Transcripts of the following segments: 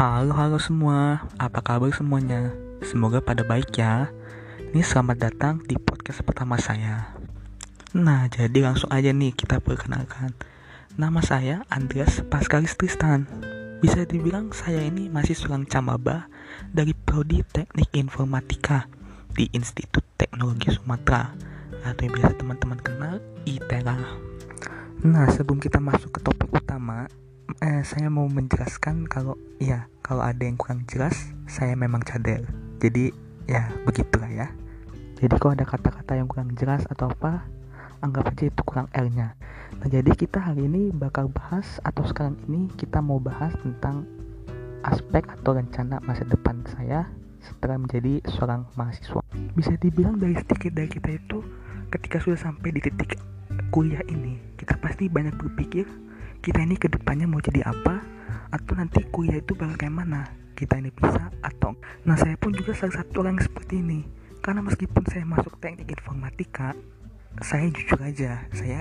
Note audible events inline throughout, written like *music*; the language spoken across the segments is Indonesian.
Halo halo semua, apa kabar semuanya? Semoga pada baik ya. Ini selamat datang di podcast pertama saya. Nah, jadi langsung aja nih kita perkenalkan. Nama saya Andreas Pascalis Tristan. Bisa dibilang saya ini masih seorang camaba dari Prodi Teknik Informatika di Institut Teknologi Sumatera atau yang biasa teman-teman kenal ITERA. Nah, sebelum kita masuk ke topik utama, eh, saya mau menjelaskan kalau ya kalau ada yang kurang jelas, saya memang cadel. Jadi ya begitulah ya. Jadi kalau ada kata-kata yang kurang jelas atau apa, anggap aja itu kurang L-nya. Nah, jadi kita hari ini bakal bahas atau sekarang ini kita mau bahas tentang aspek atau rencana masa depan saya setelah menjadi seorang mahasiswa. Bisa dibilang dari sedikit dari kita itu ketika sudah sampai di titik kuliah ini, kita pasti banyak berpikir kita ini ke depannya mau jadi apa atau nanti kuliah itu bakal kayak mana kita ini bisa atau nah saya pun juga salah satu orang seperti ini. Karena meskipun saya masuk teknik informatika saya jujur aja saya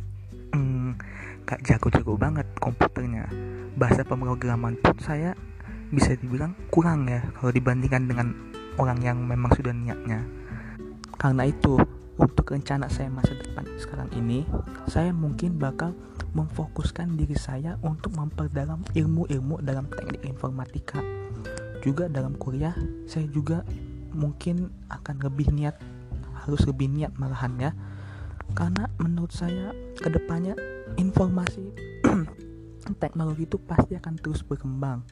gak jago-jago banget komputernya. Bahasa pemrograman pun saya bisa dibilang kurang ya kalau dibandingkan dengan orang yang memang sudah niatnya. Karena itu untuk rencana saya masa depan sekarang ini, saya mungkin bakal memfokuskan diri saya untuk memperdalam ilmu-ilmu dalam teknik informatika. Juga dalam kuliah, saya juga mungkin akan lebih niat, harus lebih niat malahan ya. Karena menurut saya ke depannya informasi *clears throat* teknologi itu pasti akan terus berkembang.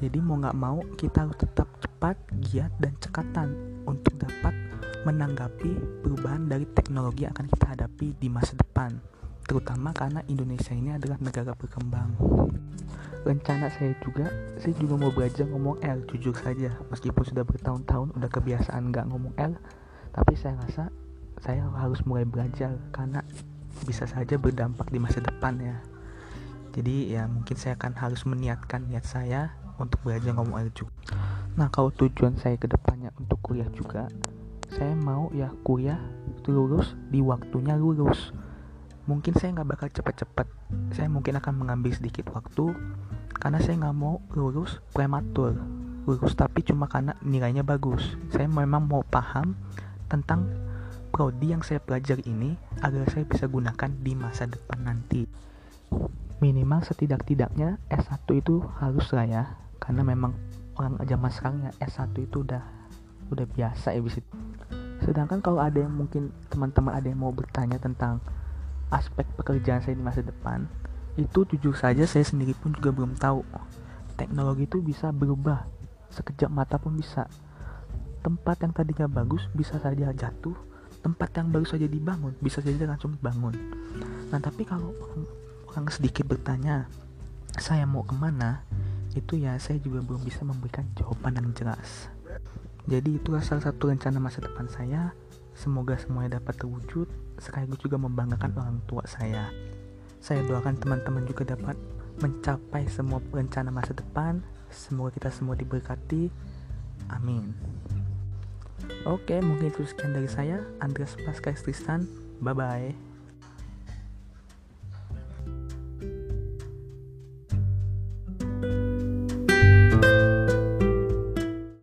Jadi mau nggak mau kita harus tetap cepat, giat, dan cekatan untuk dapat menanggapi perubahan dari teknologi yang akan kita hadapi di masa depan terutama karena Indonesia ini adalah negara berkembang. Rencana saya juga saya juga mau belajar ngomong L jujur saja. Meskipun sudah bertahun-tahun udah kebiasaan nggak ngomong L tapi saya rasa saya harus mulai belajar karena bisa saja berdampak di masa depan ya. Jadi ya mungkin saya akan harus meniatkan niat saya untuk belajar ngomong L juga. Nah kalau tujuan saya ke depannya untuk kuliah juga saya mau ya kuliah lulus di waktunya lulus. Mungkin saya nggak bakal cepet-cepet. Saya mungkin akan mengambil sedikit waktu karena saya nggak mau lulus prematur. Lulus tapi cuma karena nilainya bagus. Saya memang mau paham tentang prodi yang saya pelajari ini agar saya bisa gunakan di masa depan nanti. Minimal setidak-tidaknya S1 itu harus lah ya karena memang orang zaman sekarang ya S1 itu udah udah biasa ya bisa sedangkan kalau ada yang mungkin teman-teman ada yang mau bertanya tentang aspek pekerjaan saya di masa depan itu jujur saja saya sendiri pun juga belum tahu. Teknologi itu bisa berubah sekejap mata pun bisa. Tempat yang tadinya bagus bisa saja jatuh tempat yang baru saja dibangun bisa saja langsung dibangun nah tapi kalau orang sedikit bertanya saya mau ke mana? Itu ya saya juga belum bisa memberikan jawaban yang jelas jadi itulah salah satu rencana masa depan saya. Semoga semuanya dapat terwujud, sekaligus juga membanggakan orang tua saya. Saya doakan teman-teman juga dapat mencapai semua rencana masa depan. Semoga kita semua diberkati. Amin. Oke, mungkin itu sekian dari saya, Andreas Pascal Tristan. Bye-bye.